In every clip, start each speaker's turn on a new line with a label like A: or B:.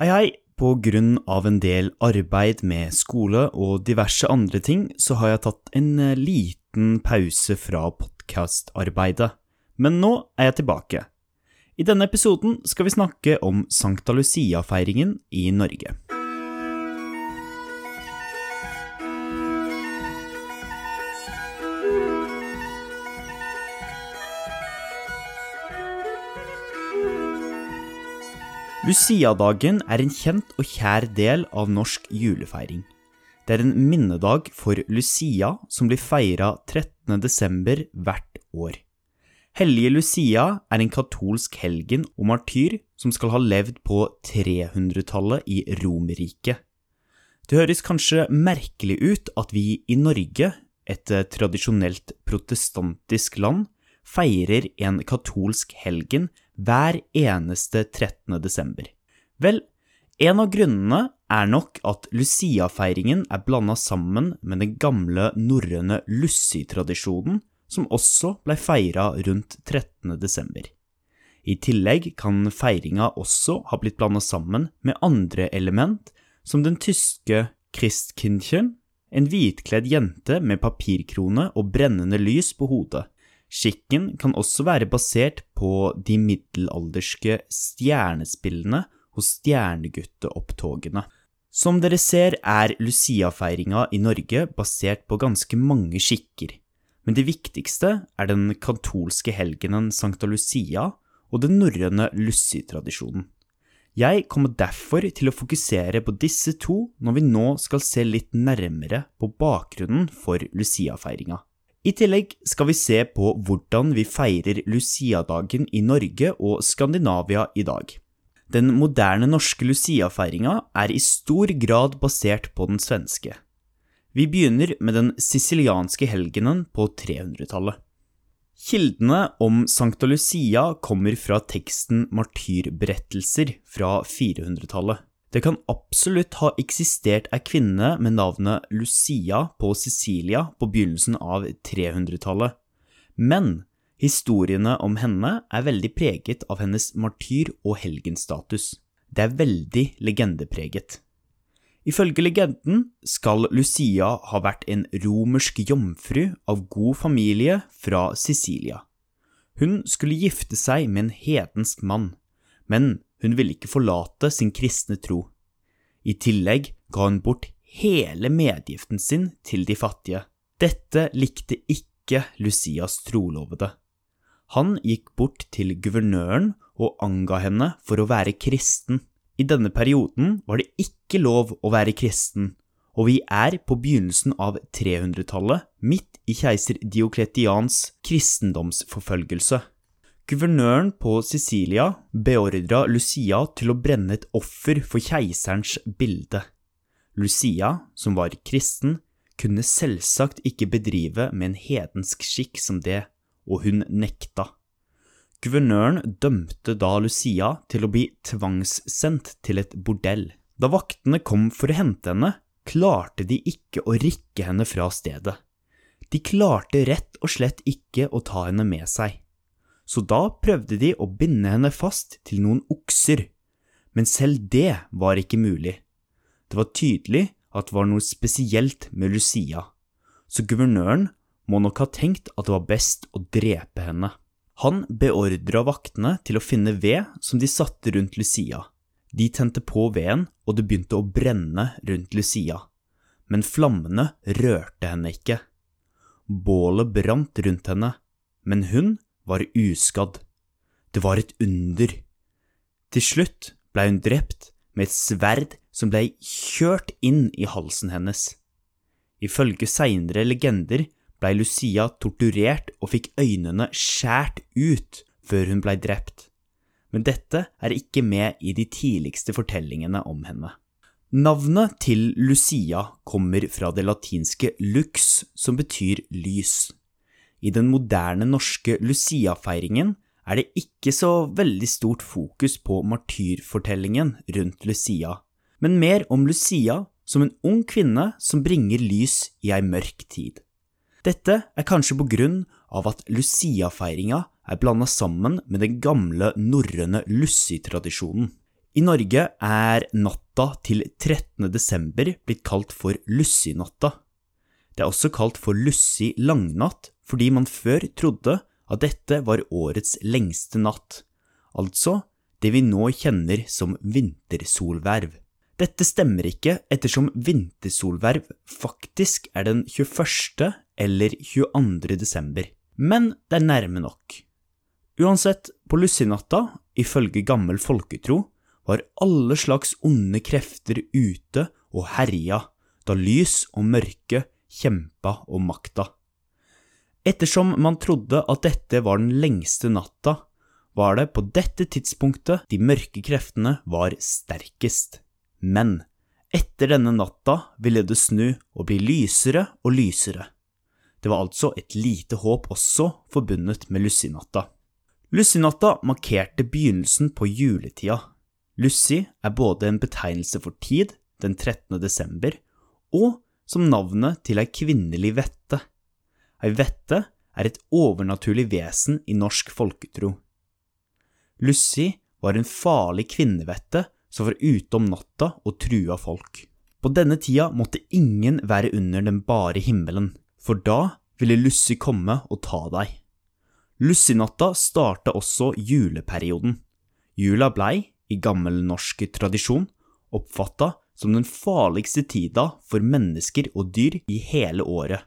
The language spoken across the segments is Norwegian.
A: Hei, hei! På grunn av en del arbeid med skole og diverse andre ting, så har jeg tatt en eh, liten pause fra podkastarbeidet. Men nå er jeg tilbake. I denne episoden skal vi snakke om Sankta Lucia-feiringen i Norge. Lucia-dagen er en kjent og kjær del av norsk julefeiring. Det er en minnedag for Lucia som blir feira 13. desember hvert år. Hellige Lucia er en katolsk helgen og martyr som skal ha levd på 300-tallet i Romerriket. Det høres kanskje merkelig ut at vi i Norge, et tradisjonelt protestantisk land, feirer en katolsk helgen hver eneste 13. desember. Vel, en av grunnene er nok at Lucia-feiringen er blanda sammen med den gamle norrøne Lussi-tradisjonen, som også blei feira rundt 13. desember. I tillegg kan feiringa også ha blitt blanda sammen med andre element, som den tyske Christkindchen, en hvitkledd jente med papirkrone og brennende lys på hodet, Skikken kan også være basert på de middelalderske stjernespillene hos stjernegutteopptogene. Som dere ser er Lucia-feiringa i Norge basert på ganske mange skikker, men det viktigste er den katolske helgenen Sankta Lucia og den norrøne Lussi-tradisjonen. Jeg kommer derfor til å fokusere på disse to når vi nå skal se litt nærmere på bakgrunnen for Lucia-feiringa. I tillegg skal vi se på hvordan vi feirer Lucia-dagen i Norge og Skandinavia i dag. Den moderne norske Lucia-feiringa er i stor grad basert på den svenske. Vi begynner med den sicilianske helgenen på 300-tallet. Kildene om Sankta Lucia kommer fra teksten Martyrberettelser fra 400-tallet. Det kan absolutt ha eksistert ei kvinne med navnet Lucia på Sicilia på begynnelsen av 300-tallet, men historiene om henne er veldig preget av hennes martyr- og helgenstatus. Det er veldig legendepreget. Ifølge legenden skal Lucia ha vært en romersk jomfru av god familie fra Sicilia. Hun skulle gifte seg med en hedensk mann, men hun ville ikke forlate sin kristne tro. I tillegg ga hun bort hele medgiften sin til de fattige. Dette likte ikke Lucias trolovede. Han gikk bort til guvernøren og anga henne for å være kristen. I denne perioden var det ikke lov å være kristen, og vi er på begynnelsen av 300-tallet, midt i keiser Diokletians kristendomsforfølgelse. Guvernøren på Sicilia beordra Lucia til å brenne et offer for keiserens bilde. Lucia, som var kristen, kunne selvsagt ikke bedrive med en hedensk skikk som det, og hun nekta. Guvernøren dømte da Lucia til å bli tvangssendt til et bordell. Da vaktene kom for å hente henne, klarte de ikke å rikke henne fra stedet. De klarte rett og slett ikke å ta henne med seg så da prøvde de å binde henne fast til noen okser, men selv det var ikke mulig. Det var tydelig at det var noe spesielt med Lucia, så guvernøren må nok ha tenkt at det var best å drepe henne. Han beordra vaktene til å finne ved som de satte rundt Lucia. De tente på veden, og det begynte å brenne rundt Lucia. Men flammene rørte henne ikke. Bålet brant rundt henne, men hun var uskadd. Det var et under. Til slutt blei hun drept med et sverd som blei kjørt inn i halsen hennes. Ifølge seinere legender blei Lucia torturert og fikk øynene skjært ut før hun blei drept, men dette er ikke med i de tidligste fortellingene om henne. Navnet til Lucia kommer fra det latinske lux, som betyr lys. I den moderne norske Lucia-feiringen er det ikke så veldig stort fokus på martyrfortellingen rundt Lucia, men mer om Lucia som en ung kvinne som bringer lys i ei mørk tid. Dette er kanskje på grunn av at Lucia-feiringa er blanda sammen med den gamle norrøne Lussi-tradisjonen. I Norge er natta til 13. desember blitt kalt for Lussinatta. Det er også kalt for Lussi langnatt fordi man før trodde at dette var årets lengste natt, altså det vi nå kjenner som vintersolverv. Dette stemmer ikke ettersom vintersolverv faktisk er den 21. eller 22. desember, men det er nærme nok. Uansett, på Lussinatta, ifølge gammel folketro, var alle slags onde krefter ute og herja da lys og mørke kjempa om makta. Ettersom man trodde at dette var den lengste natta, var det på dette tidspunktet de mørke kreftene var sterkest. Men etter denne natta ville det snu og bli lysere og lysere. Det var altså et lite håp også forbundet med Lussinatta. Lussinatta markerte begynnelsen på juletida Lucy er både en betegnelse for tid, den 13. desember, og som navnet til ei kvinnelig vette. Ei vette er et overnaturlig vesen i norsk folketro. Lucy var en farlig kvinnevette som var ute om natta og trua folk. På denne tida måtte ingen være under den bare himmelen, for da ville Lucy komme og ta deg. Lussinatta starta også juleperioden. Jula blei, i gammel norsk tradisjon oppfatta som den farligste tida for mennesker og dyr i hele året,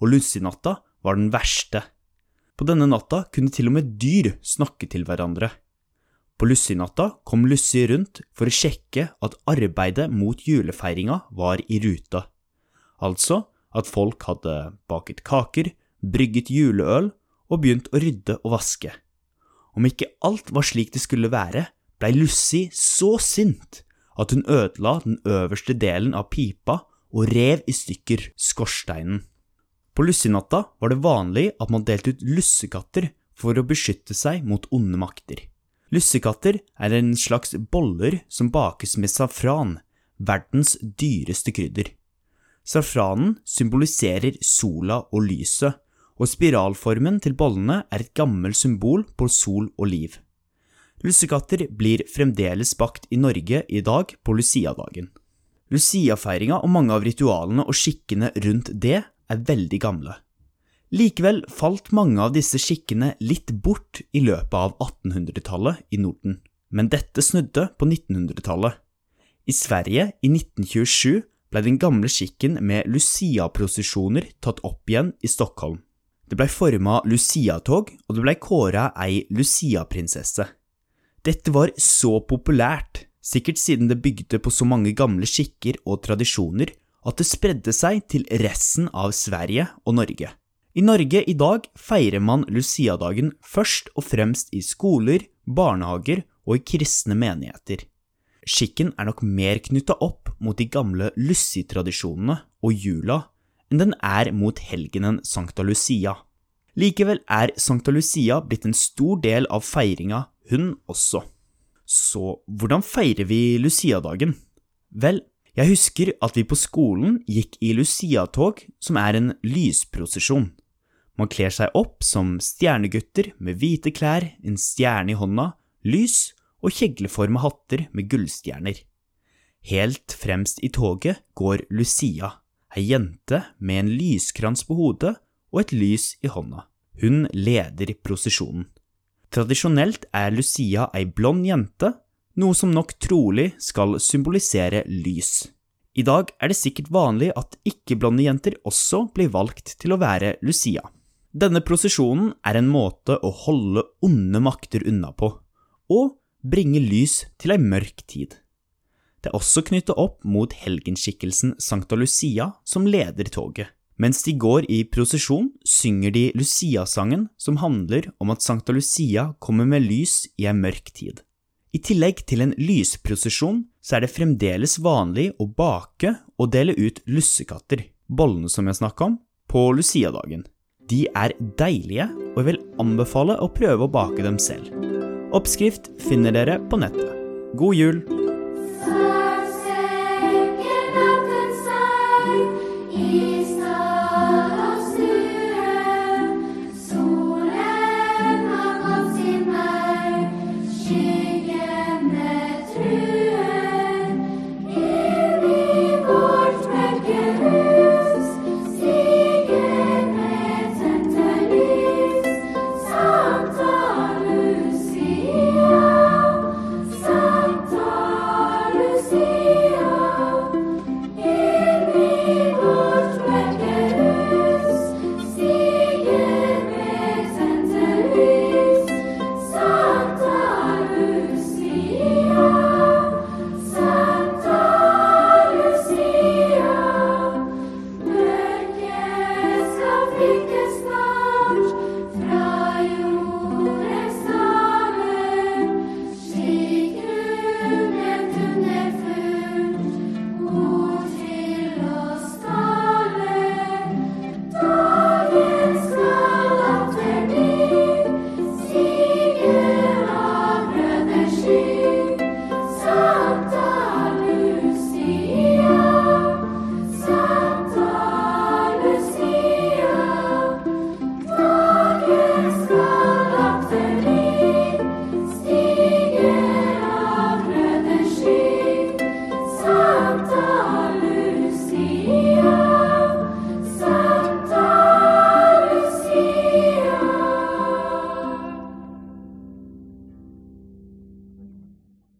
A: og lussinatta var den verste. På denne natta kunne til og med dyr snakke til hverandre. På lussinatta kom Lussi rundt for å sjekke at arbeidet mot julefeiringa var i rute, altså at folk hadde baket kaker, brygget juleøl og begynt å rydde og vaske. Om ikke alt var slik det skulle være, blei Lussi så sint at hun ødela den øverste delen av pipa og rev i stykker skorsteinen. På lussinatta var det vanlig at man delte ut lussekatter for å beskytte seg mot onde makter. Lussekatter er en slags boller som bakes med safran, verdens dyreste krydder. Safranen symboliserer sola og lyset, og spiralformen til bollene er et gammelt symbol på sol og liv. Lussekatter blir fremdeles bakt i Norge i dag på Lucia-dagen. Lucia-feiringa og mange av ritualene og skikkene rundt det er veldig gamle. Likevel falt mange av disse skikkene litt bort i løpet av 1800-tallet i Norden, men dette snudde på 1900-tallet. I Sverige i 1927 ble den gamle skikken med Lucia-prosesjoner tatt opp igjen i Stockholm. Det blei forma Lucia-tog, og det blei kåra ei Lucia-prinsesse. Dette var så populært, sikkert siden det bygde på så mange gamle skikker og tradisjoner, at det spredde seg til resten av Sverige og Norge. I Norge i dag feirer man Lucia-dagen først og fremst i skoler, barnehager og i kristne menigheter. Skikken er nok mer knytta opp mot de gamle Lussi-tradisjonene og jula enn den er mot helgenen Sankta Lucia. Likevel er Sankta Lucia blitt en stor del av feiringa hun også. Så hvordan feirer vi Lucia-dagen? Vel, jeg husker at vi på skolen gikk i Lucia-tog, som er en lysprosesjon. Man kler seg opp som stjernegutter med hvite klær, en stjerne i hånda, lys og kjegleforma hatter med gullstjerner. Helt fremst i toget går Lucia, ei jente med en lyskrans på hodet og et lys i hånda. Hun leder prosesjonen. Tradisjonelt er Lucia ei blond jente, noe som nok trolig skal symbolisere lys. I dag er det sikkert vanlig at ikke-blonde jenter også blir valgt til å være Lucia. Denne prosesjonen er en måte å holde onde makter unna på, og bringe lys til ei mørk tid. Det er også knyttet opp mot helgenskikkelsen Sankta Lucia som leder toget. Mens de går i prosesjon, synger de Lucia-sangen, som handler om at Sankta Lucia kommer med lys i ei mørk tid. I tillegg til en lysprosesjon, så er det fremdeles vanlig å bake og dele ut lussekatter, bollene som jeg snakka om, på Lucia-dagen. De er deilige, og jeg vil anbefale å prøve å bake dem selv. Oppskrift finner dere på nettet. God jul!